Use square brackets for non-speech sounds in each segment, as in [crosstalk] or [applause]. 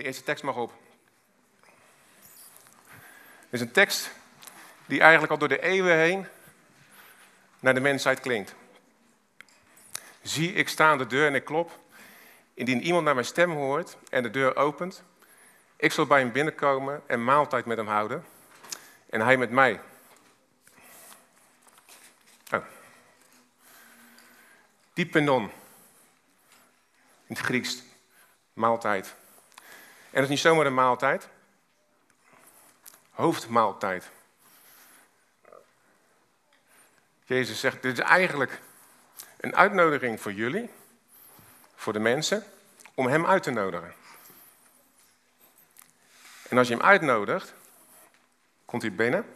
De eerste tekst mag op. Het is een tekst die eigenlijk al door de eeuwen heen naar de mensheid klinkt. Zie, ik sta aan de deur en ik klop. Indien iemand naar mijn stem hoort en de deur opent, ik zal bij hem binnenkomen en maaltijd met hem houden en hij met mij. Oh. Dipenon. In het Grieks. Maaltijd. En dat is niet zomaar een maaltijd. Hoofdmaaltijd. Jezus zegt, dit is eigenlijk een uitnodiging voor jullie, voor de mensen, om hem uit te nodigen. En als je hem uitnodigt, komt hij binnen,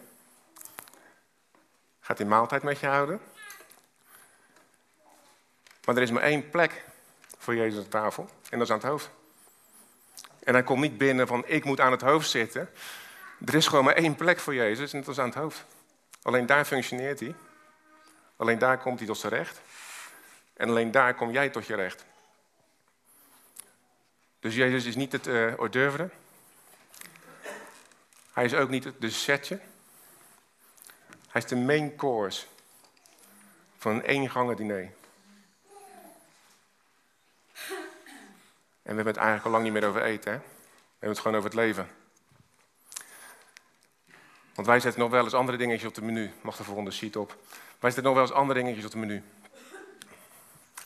gaat hij maaltijd met je houden. Maar er is maar één plek voor Jezus aan tafel, en dat is aan het hoofd. En hij komt niet binnen van ik moet aan het hoofd zitten. Er is gewoon maar één plek voor Jezus en dat is aan het hoofd. Alleen daar functioneert hij. Alleen daar komt hij tot zijn recht. En alleen daar kom jij tot je recht. Dus Jezus is niet het uh, hors d'oeuvre. Hij is ook niet het setje. Hij is de main course van een eengangen diner. En we hebben het eigenlijk al lang niet meer over eten. Hè? We hebben het gewoon over het leven. Want wij zetten nog wel eens andere dingetjes op de menu. Mag de volgende sheet op. Wij zetten nog wel eens andere dingetjes op de menu.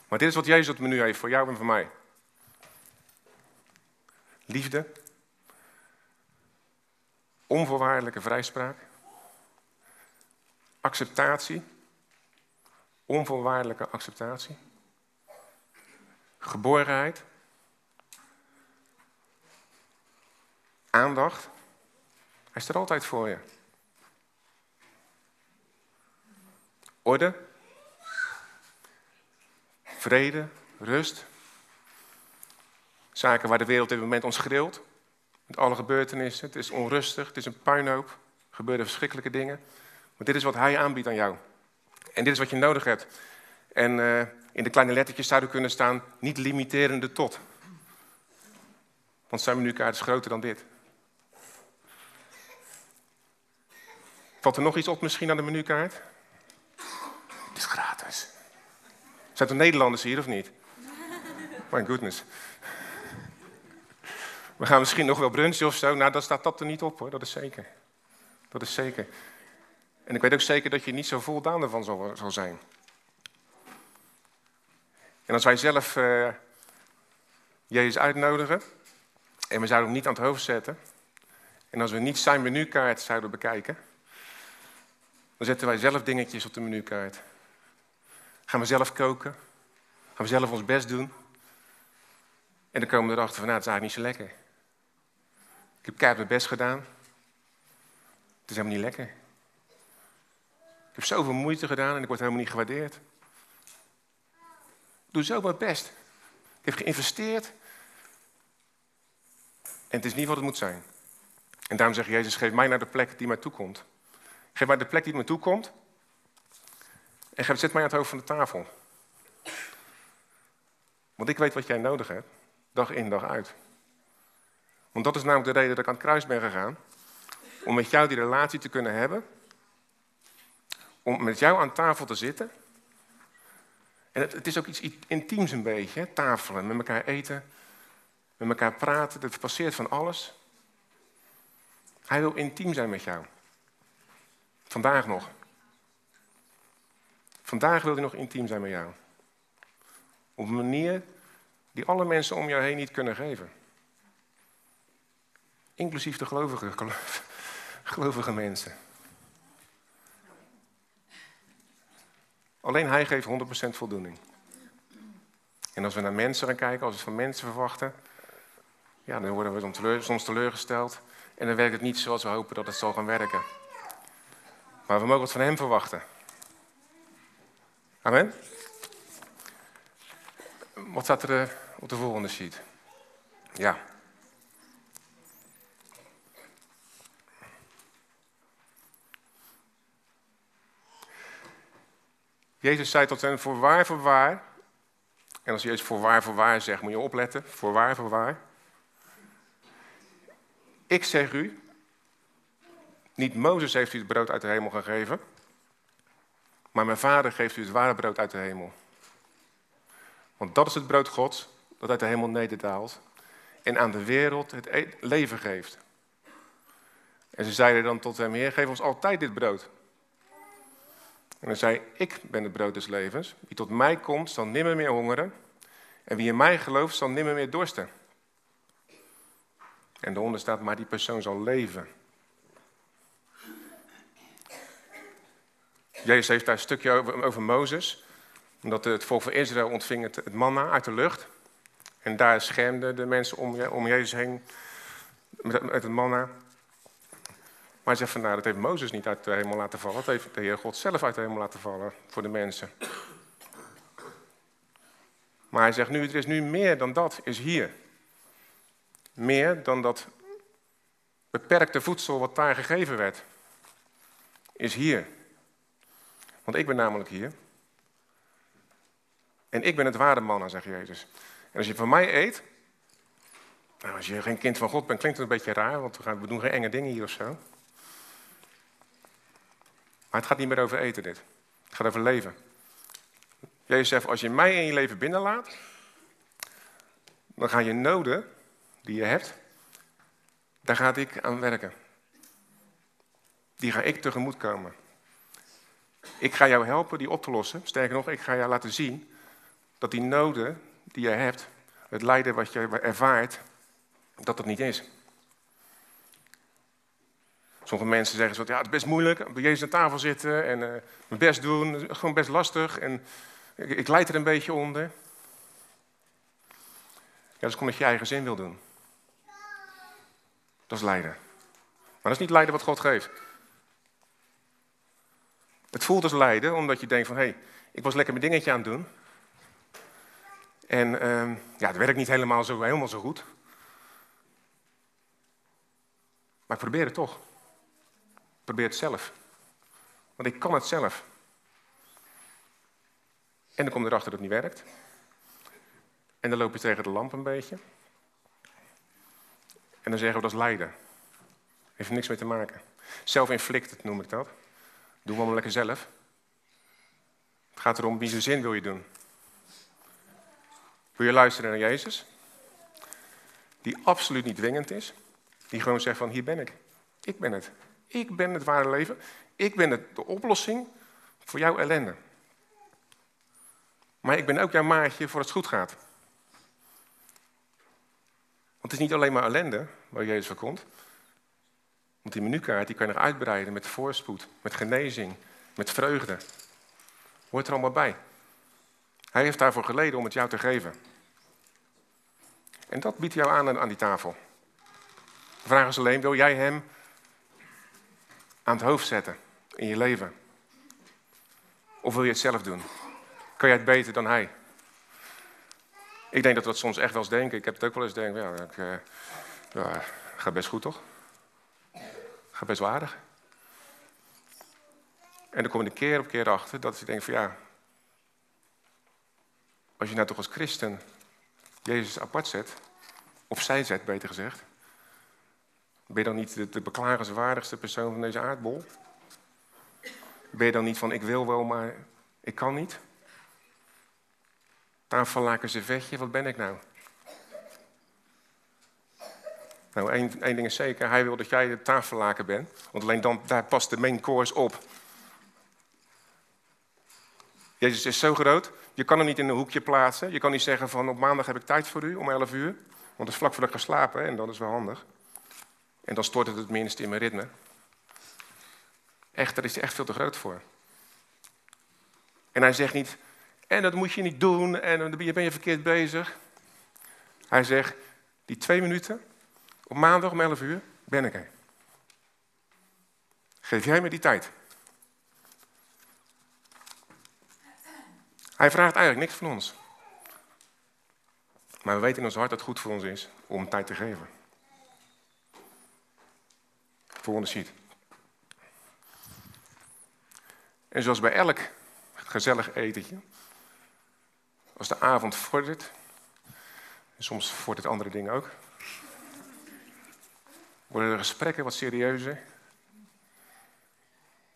Maar dit is wat Jezus op het menu heeft voor jou en voor mij. Liefde. Onvoorwaardelijke vrijspraak. Acceptatie. Onvoorwaardelijke acceptatie. Geborenheid. Aandacht. Hij is er altijd voor je. Orde. Vrede, rust. Zaken waar de wereld op dit moment ons schreeuwt. Met alle gebeurtenissen. Het is onrustig, het is een puinhoop. Er gebeuren verschrikkelijke dingen. Maar dit is wat hij aanbiedt aan jou. En dit is wat je nodig hebt. En uh, in de kleine lettertjes zouden kunnen staan, niet limiterende tot. Want zijn menukaart is groter dan dit. Valt er nog iets op misschien aan de menukaart? Het is gratis. Zijn er Nederlanders hier of niet? My goodness. We gaan misschien nog wel brunchen of zo. Nou, dan staat dat er niet op hoor, dat is zeker. Dat is zeker. En ik weet ook zeker dat je niet zo voldaan ervan zal, zal zijn. En als wij zelf uh, Jezus uitnodigen en we zouden hem niet aan het hoofd zetten, en als we niet zijn menukaart zouden bekijken, dan zetten wij zelf dingetjes op de menukaart. Gaan we zelf koken, gaan we zelf ons best doen. En dan komen we erachter van, nou, het is eigenlijk niet zo lekker. Ik heb keihard mijn best gedaan. Het is helemaal niet lekker. Ik heb zoveel moeite gedaan en ik word helemaal niet gewaardeerd. Ik doe zo mijn best. Ik heb geïnvesteerd. En het is niet wat het moet zijn. En daarom zegt Jezus, geef mij naar de plek die mij toekomt. Geef mij de plek die mij toekomt. En geef, zet mij aan het hoofd van de tafel. Want ik weet wat jij nodig hebt. Dag in, dag uit. Want dat is namelijk de reden dat ik aan het kruis ben gegaan. Om met jou die relatie te kunnen hebben. Om met jou aan tafel te zitten. En het, het is ook iets intiems een beetje, tafelen, met elkaar eten, met elkaar praten. Het passeert van alles. Hij wil intiem zijn met jou. Vandaag nog. Vandaag wil hij nog intiem zijn met jou. Op een manier die alle mensen om jou heen niet kunnen geven. Inclusief de gelovige, [laughs] gelovige mensen. Alleen hij geeft 100% voldoening. En als we naar mensen gaan kijken, als we van mensen verwachten, ja, dan worden we soms teleurgesteld. En dan werkt het niet zoals we hopen dat het zal gaan werken. Maar we mogen wat van hem verwachten. Amen. Wat staat er eh, op de volgende sheet? Ja. Jezus zei tot hen, voorwaar, voorwaar. En als Jezus voorwaar, voorwaar zegt, moet je opletten. Voorwaar, voorwaar. ik zeg u, niet Mozes heeft u het brood uit de hemel gegeven, maar mijn vader geeft u het ware brood uit de hemel. Want dat is het brood Gods dat uit de hemel nederdaalt en aan de wereld het e- leven geeft. En ze zeiden dan tot hem, Heer, geef ons altijd dit brood. En dan zei ik ben het brood des levens. Wie tot mij komt, zal nimmer meer hongeren. En wie in mij gelooft, zal nimmer meer dorsten. En daaronder staat, maar die persoon zal leven. Jezus heeft daar een stukje over, over Mozes. Omdat het volk van Israël ontving het, manna uit de lucht. En daar schermden de mensen om, om Jezus heen met, met het manna. Maar hij zegt van, nou, dat heeft Mozes niet uit de hemel laten vallen. Dat heeft de Heer God zelf uit de hemel laten vallen voor de mensen. Maar hij zegt nu, er is nu meer dan dat, is hier. Meer dan dat beperkte voedsel wat daar gegeven werd. Is hier. Want ik ben namelijk hier. En ik ben het ware manna, zegt Jezus. En als je van mij eet, nou, als je geen kind van God bent, klinkt het een beetje raar, want we, doen geen enge dingen hier of zo. Maar het gaat niet meer over eten, dit. Het gaat over leven. Jezus zegt, als je mij in je leven binnenlaat, dan gaan je noden die je hebt, daar ga ik aan werken. Die ga ik tegemoet komen. Ik ga jou helpen die op te lossen. Sterker nog, ik ga jou laten zien dat die noden die je hebt, het lijden wat je ervaart, dat dat niet is. Sommige mensen zeggen zo, ja, het is best moeilijk, bij Jezus aan tafel zitten en uh, mijn best doen, gewoon best lastig en ik, ik leid er een beetje onder. Ja, dat is omdat je eigen zin wil doen. Dat is lijden. Maar dat is niet lijden wat God geeft. Het voelt als lijden, omdat je denkt van, hé, hey, ik was lekker mijn dingetje aan het doen. En uh, ja, het werkt niet helemaal zo, helemaal zo goed. Maar ik probeer het toch. Probeer het zelf. Want ik kan het zelf. En dan kom je erachter dat het niet werkt. En dan loop je tegen de lamp een beetje. En dan zeggen we dat is lijden. Heeft er niks mee te maken. Self-inflicted noem ik dat. Doe maar lekker zelf. Het gaat erom wie zijn zin wil je doen. Wil je luisteren naar Jezus? Die absoluut niet dwingend is. Die gewoon zegt van hier ben ik. Ik ben het. Ik ben het ware leven. Ik ben het, de oplossing voor jouw ellende. Maar ik ben ook jouw maatje voor het goed gaat. Want het is niet alleen maar ellende waar Jezus voor komt. Want die menukaart die kan je nog uitbreiden met voorspoed, met genezing, met vreugde. Hoort er allemaal bij. Hij heeft daarvoor geleden om het jou te geven. En dat biedt jou aan aan die tafel. De vraag is alleen, wil jij hem aan het hoofd zetten in je leven? Of wil je het zelf doen? Kan jij het beter dan hij? Ik denk dat we dat soms echt wel eens denken. Ik heb het ook wel eens denken, ja, ik, uh, ja, gaat best goed toch? Gaat best wel aardig. En dan kom je keer op keer achter dat je denkt van ja, als je nou toch als christen Jezus apart zet, of zij zet beter gezegd, ben je dan niet de, de beklagenswaardigste persoon van deze aardbol? Ben je dan niet van ik wil wel, maar ik kan niet? Tafellaken vetje, wat ben ik nou? Nou, één, één ding is zeker, hij wil dat jij de tafellaken bent. Want alleen dan, daar past de main course op. Jezus is zo groot, je kan hem niet in een hoekje plaatsen. Je kan niet zeggen van op maandag heb ik tijd voor u om 11 uur. Want dat is vlak voordat ik ga slapen en dat is wel handig. En dan stort het het minst in mijn ritme. Echt, daar is hij echt veel te groot voor. En hij zegt niet, en dat moet je niet doen en dan ben je verkeerd bezig. Hij zegt, die twee minuten op maandag om 11 uur ben ik er. Geef jij me die tijd. Hij vraagt eigenlijk niks van ons. Maar we weten in ons hart dat het goed voor ons is om tijd te geven. Volgende sheet. En zoals bij elk gezellig etentje, als de avond vordert, en soms vordert andere dingen ook, Worden de gesprekken wat serieuzer?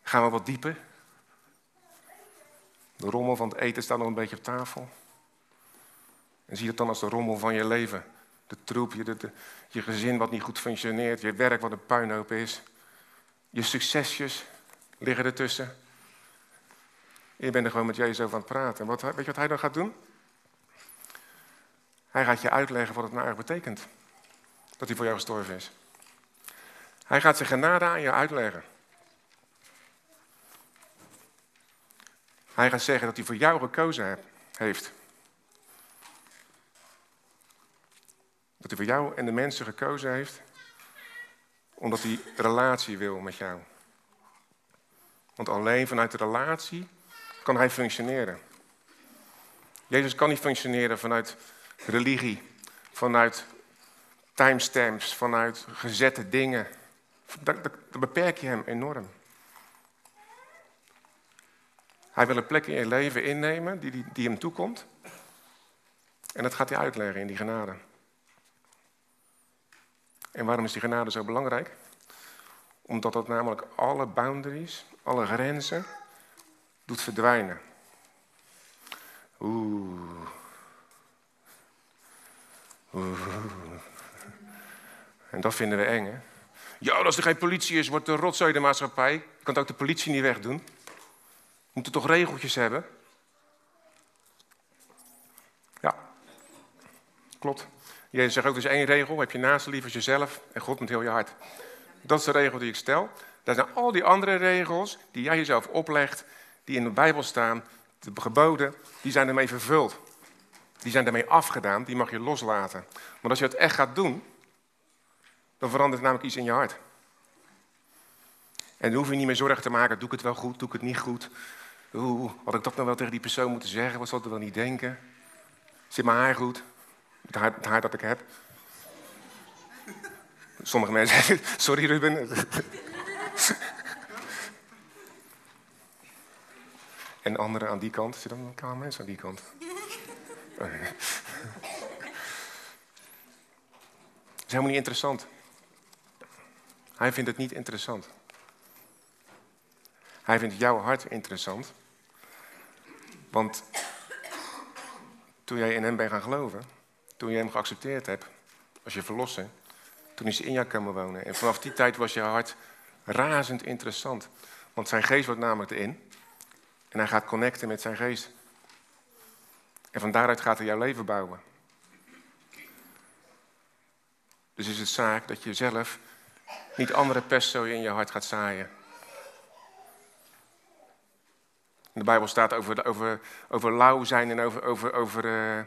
Gaan we wat dieper? De rommel van het eten staat nog een beetje op tafel. En zie het dan als de rommel van je leven. De troep, je, je gezin wat niet goed functioneert, je werk wat een puinhoop is. Je succesjes liggen ertussen. Je bent er gewoon met Jezus over aan het praten. Wat, weet je wat hij dan gaat doen? Hij gaat je uitleggen wat het nou eigenlijk betekent. Dat hij voor jou gestorven is. Hij gaat zijn genade aan je uitleggen. Hij gaat zeggen dat hij voor jou gekozen heeft. Dat hij voor jou en de mensen gekozen heeft. Omdat hij relatie wil met jou. Want alleen vanuit de relatie kan hij functioneren. Jezus kan niet functioneren vanuit religie, vanuit timestamps, vanuit gezette dingen. Dan beperk je hem enorm. Hij wil een plek in je leven innemen die, die, die hem toekomt. En dat gaat hij uitleggen in die genade. En waarom is die genade zo belangrijk? Omdat dat namelijk alle boundaries, alle grenzen doet verdwijnen. Oeh. Oeh. En dat vinden we eng, hè? Ja, als er geen politie is, wordt de rotzooi de maatschappij. Je kan ook de politie niet wegdoen. We moeten toch regeltjes hebben? Ja, klopt. Jezus zegt ook, dus één regel. Heb je naast lief als jezelf en God met heel je hart. Dat is de regel die ik stel. Dat zijn al die andere regels die jij jezelf oplegt, die in de Bijbel staan, de geboden, die zijn ermee vervuld. Die zijn ermee afgedaan, die mag je loslaten. Maar als je het echt gaat doen, dan verandert namelijk iets in je hart. En dan hoef je niet meer zorgen te maken, doe ik het wel goed, doe ik het niet goed. Oeh, had ik dat nou wel tegen die persoon moeten zeggen? Wat zal er wel niet denken? Zit mijn haar goed? Het haar, het dat ik heb? Sommige mensen [laughs] zeggen, sorry Ruben. [laughs] en anderen aan die kant. Zit dan een paar mensen aan die kant? [laughs] Dat is helemaal niet interessant. Hij vindt het niet interessant. Hij vindt jouw hart interessant. Want toen jij in hem bent gaan geloven, toen je hem geaccepteerd hebt als je verlosser, toen is hij in jou komen wonen. En vanaf die tijd was je hart razend interessant. Want zijn geest wordt namelijk erin. En hij gaat connecten met zijn geest. En van daaruit gaat hij jouw leven bouwen. Dus is het zaak dat je zelf niet andere pesto in je hart gaat zaaien. In de Bijbel staat over, over, over lauw zijn en over. over, over uh,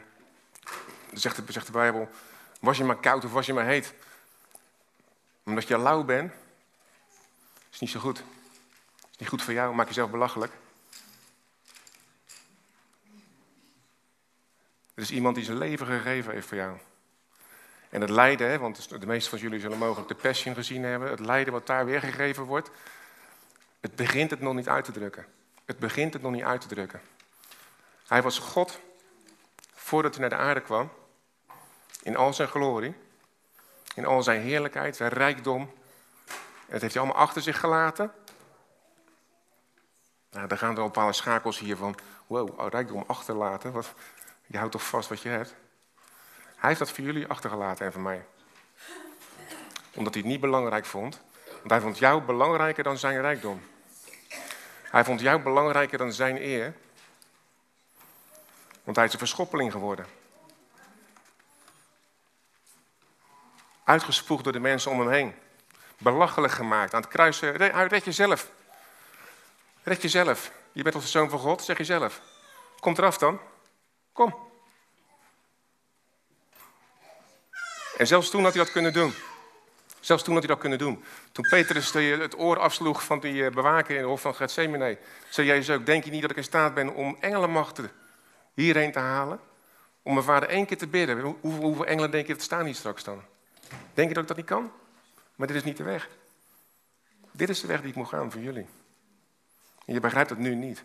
zegt, de, zegt de Bijbel: was je maar koud of was je maar heet? Omdat je lauw bent, is niet zo goed. Is niet goed voor jou, maak jezelf belachelijk. Er is iemand die zijn leven gegeven heeft voor jou. En het lijden, want de meeste van jullie zullen mogelijk de Passion gezien hebben, het lijden wat daar weergegeven wordt, het begint het nog niet uit te drukken. Het begint het nog niet uit te drukken. Hij was God voordat hij naar de aarde kwam, in al zijn glorie, in al zijn heerlijkheid, zijn rijkdom. Dat heeft hij allemaal achter zich gelaten. Nou, dan gaan er al bepaalde schakels hier van, wow, oh, rijkdom achterlaten. Wat, je houdt toch vast wat je hebt? Hij heeft dat voor jullie achtergelaten en voor mij. Omdat hij het niet belangrijk vond. Want hij vond jou belangrijker dan zijn rijkdom. Hij vond jou belangrijker dan zijn eer. Want hij is een verschoppeling geworden. Uitgespoegd door de mensen om hem heen. Belachelijk gemaakt. Aan het kruisen. Red jezelf. Red jezelf. Je bent de zoon van God? Zeg jezelf. Komt eraf dan. Kom. En zelfs toen had hij dat kunnen doen. Zelfs toen had hij dat kunnen doen. Toen Petrus het oor afsloeg van die eh, bewaker in de hof van Gethsemane, zei Jezus ook, denk je niet dat ik in staat ben om engelenmachten hierheen te halen? Om mijn vader één keer te bidden. Hoeveel, engelen denk je dat staan hier straks dan? Denk je dat ik dat niet kan? Maar dit is niet de weg. Dit is de weg die ik moet gaan voor jullie. Je begrijpt het nu niet.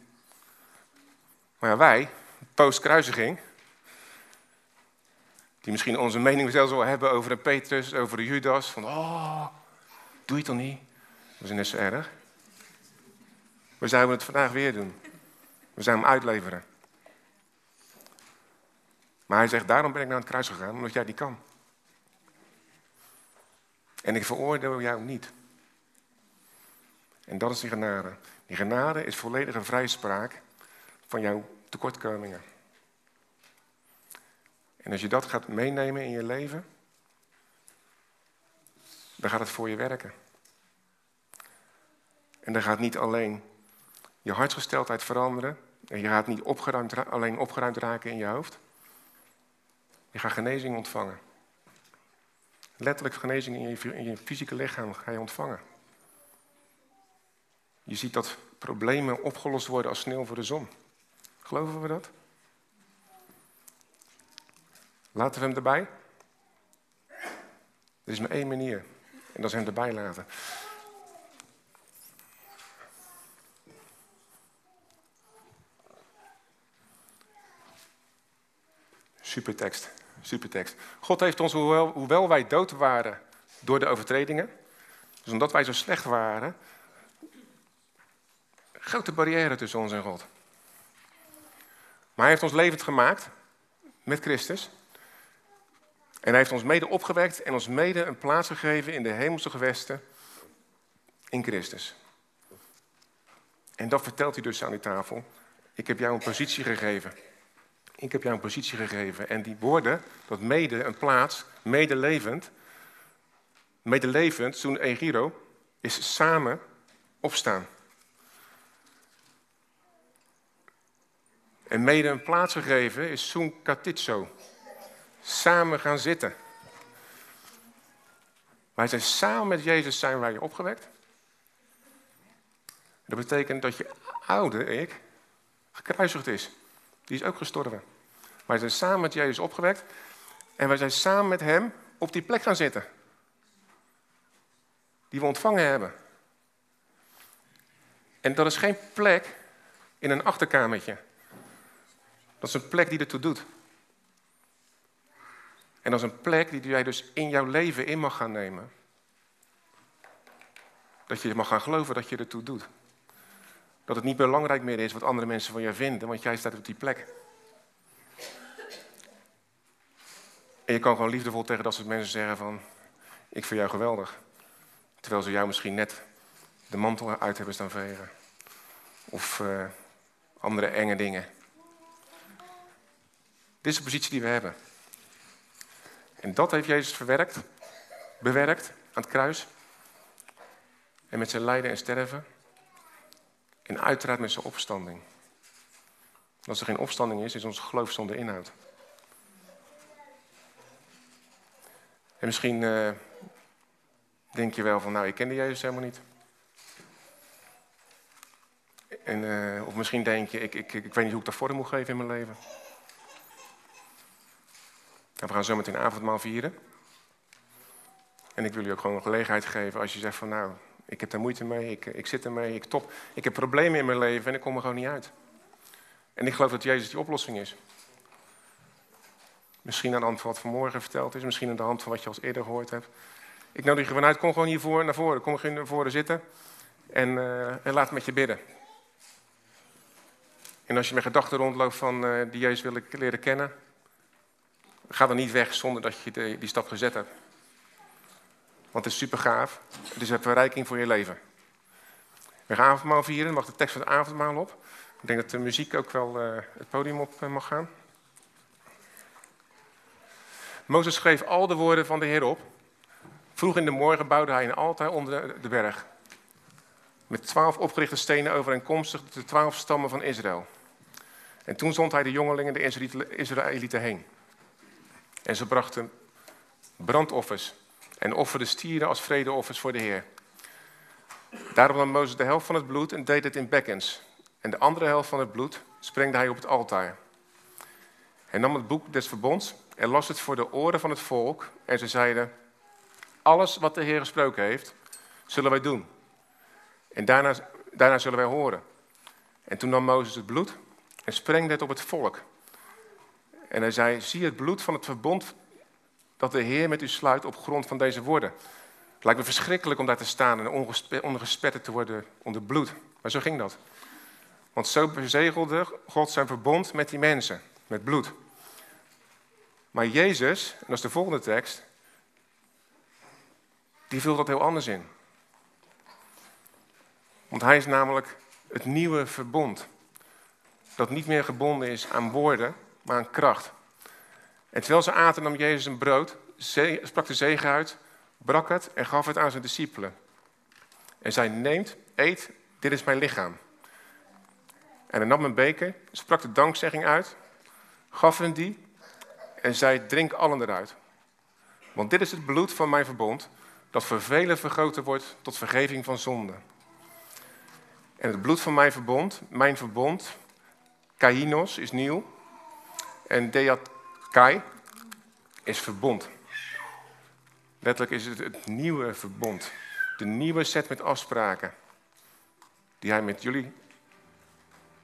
Maar ja, wij, post-kruisiging, die misschien onze mening zelfs wel hebben over een Petrus, over een Judas. Van, oh, Doe je het toch niet? Dat is net zo erg. We zouden het vandaag weer doen. We zijn hem uitleveren. Maar hij zegt, daarom ben ik naar het kruis gegaan, omdat jij die kan. En ik veroordeel jou niet. En dat is die genade. Die genade is volledige vrijspraak van jouw tekortkomingen. En als je dat gaat meenemen in je leven, dan gaat het voor je werken. En dan gaat niet alleen je hartsgesteldheid veranderen. En je gaat niet opgeruimd, alleen opgeruimd raken in je hoofd. Je gaat genezing ontvangen. Letterlijk genezing in je, in je fysieke lichaam ga je ontvangen. Je ziet dat problemen opgelost worden als sneeuw voor de zon. Geloven we dat? Laten we hem erbij? Er is maar één manier. En dat is hem erbij laten. Supertekst, supertekst. God heeft ons, hoewel, hoewel wij dood waren door de overtredingen, dus omdat wij zo slecht waren, grote barrière tussen ons en God. Maar hij heeft ons levend gemaakt met Christus. En hij heeft ons mede opgewekt en ons mede een plaats gegeven in de hemelse gewesten in Christus. En dat vertelt hij dus aan die tafel. Ik heb jou een positie gegeven. Ik heb jou een positie gegeven. En die woorden, dat mede, een plaats, medelevend. Medelevend, zo'n egiro, is samen opstaan. En mede een plaats gegeven is zo'n katitso. Samen gaan zitten. Wij zijn samen met Jezus zijn wij opgewekt. Dat betekent dat je oude ik gekruisigd is. Die is ook gestorven. Wij zijn samen met Jezus opgewekt. En wij zijn samen met hem op die plek gaan zitten. Die we ontvangen hebben. En dat is geen plek in een achterkamertje. Dat is een plek die ertoe doet. En dat is een plek die jij dus in jouw leven in mag gaan nemen. Dat je mag gaan geloven dat je ertoe doet. Dat het niet belangrijk meer is wat andere mensen van jou vinden, want jij staat op die plek. En je kan gewoon liefdevol tegen dat soort mensen zeggen van, ik vind jou geweldig. Terwijl ze jou misschien net de mantel uit hebben staan vegen. Of uh, andere enge dingen. Dit is de positie die we hebben. En dat heeft Jezus verwerkt, bewerkt aan het kruis. En met zijn lijden en sterven. En uiteraard met zijn opstanding. Als er geen opstanding is, is ons geloof zonder inhoud. En misschien uh, denk je wel van, nou, ik kende Jezus helemaal niet. En, uh, of misschien denk je, ik, ik, ik weet niet hoe ik dat vorm moet geven in mijn leven. En we gaan zo meteen avondmaal vieren. En ik wil u ook gewoon een gelegenheid geven als je zegt van nou, ik heb daar moeite mee, ik, ik zit ermee, ik top. Ik heb problemen in mijn leven en ik kom er gewoon niet uit. En ik geloof dat Jezus die oplossing is. Misschien aan de hand van wat vanmorgen verteld is, misschien aan de hand van wat je al eerder gehoord hebt. Ik nodig je vanuit, kom gewoon hier naar voren, kom gewoon naar voren zitten en, uh, en laat met je bidden. En als je met gedachten rondloopt van uh, die Jezus wil ik leren kennen, Ga dan niet weg zonder dat je die stap gezet hebt. Want het is super gaaf. Het is een verrijking voor je leven. We gaan avondmaal vieren. Mag de tekst van het avondmaal op. Ik denk dat de muziek ook wel uh, het podium op uh, mag gaan. Mozes schreef al de woorden van de Heer op. Vroeg in de morgen bouwde hij een altaar onder de berg. Met twaalf opgerichte stenen overeenkomstig de twaalf stammen van Israël. En toen zond hij de jongelingen, de Israëlieten heen. En ze brachten brandoffers en offerden stieren als vredeoffers voor de Heer. Daarom nam Mozes de helft van het bloed en deed het in bekkens. En de andere helft van het bloed sprengde hij op het altaar. Hij nam het boek des verbonds en las het voor de oren van het volk. En ze zeiden, alles wat de Heer gesproken heeft, zullen wij doen. En daarna, daarna zullen wij horen. En toen nam Mozes het bloed en sprengde het op het volk. En hij zei, zie het bloed van het verbond dat de Heer met u sluit op grond van deze woorden. Het lijkt me verschrikkelijk om daar te staan en ondergespetterd te worden onder bloed. Maar zo ging dat. Want zo bezegelde God zijn verbond met die mensen, met bloed. Maar Jezus, en dat is de volgende tekst, die vult dat heel anders in. Want hij is namelijk het nieuwe verbond. Dat niet meer gebonden is aan woorden, maar aan kracht. En terwijl ze aten, nam Jezus een brood, sprak de zegen uit, brak het en gaf het aan zijn discipelen. En zei, neemt, eet, dit is mijn lichaam. En hij nam een beker, sprak de dankzegging uit, gaf hen die en zei, drink allen eruit. Want dit is het bloed van mijn verbond, dat voor velen vergroten wordt tot vergeving van zonde. En het bloed van mijn verbond, mijn verbond, kainos is nieuw. En kai is verbond. Letterlijk is het het nieuwe verbond. De nieuwe set met afspraken. Die hij met jullie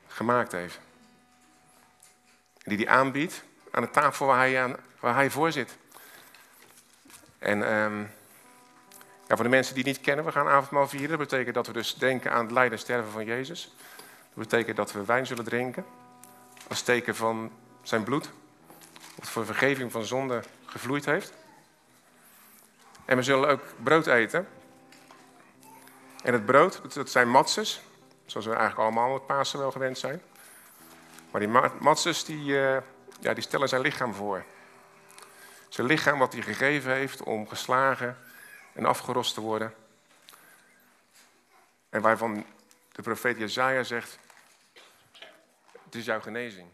gemaakt heeft. Die hij aanbiedt aan de tafel waar hij, aan, waar hij voor zit. En um, ja, voor de mensen die het niet kennen, we gaan avondmaal vieren. Dat betekent dat we dus denken aan het lijden en sterven van Jezus. Dat betekent dat we wijn zullen drinken. Als teken van zijn bloed. Wat voor vergeving van zonde gevloeid heeft. En we zullen ook brood eten. En het brood, dat zijn matzes. Zoals we eigenlijk allemaal met Pasen wel gewend zijn. Maar die matzes, die, uh, ja, die stellen zijn lichaam voor. Zijn lichaam wat hij gegeven heeft om geslagen en afgerost te worden. En waarvan de profeet Jezaja zegt, het is jouw genezing.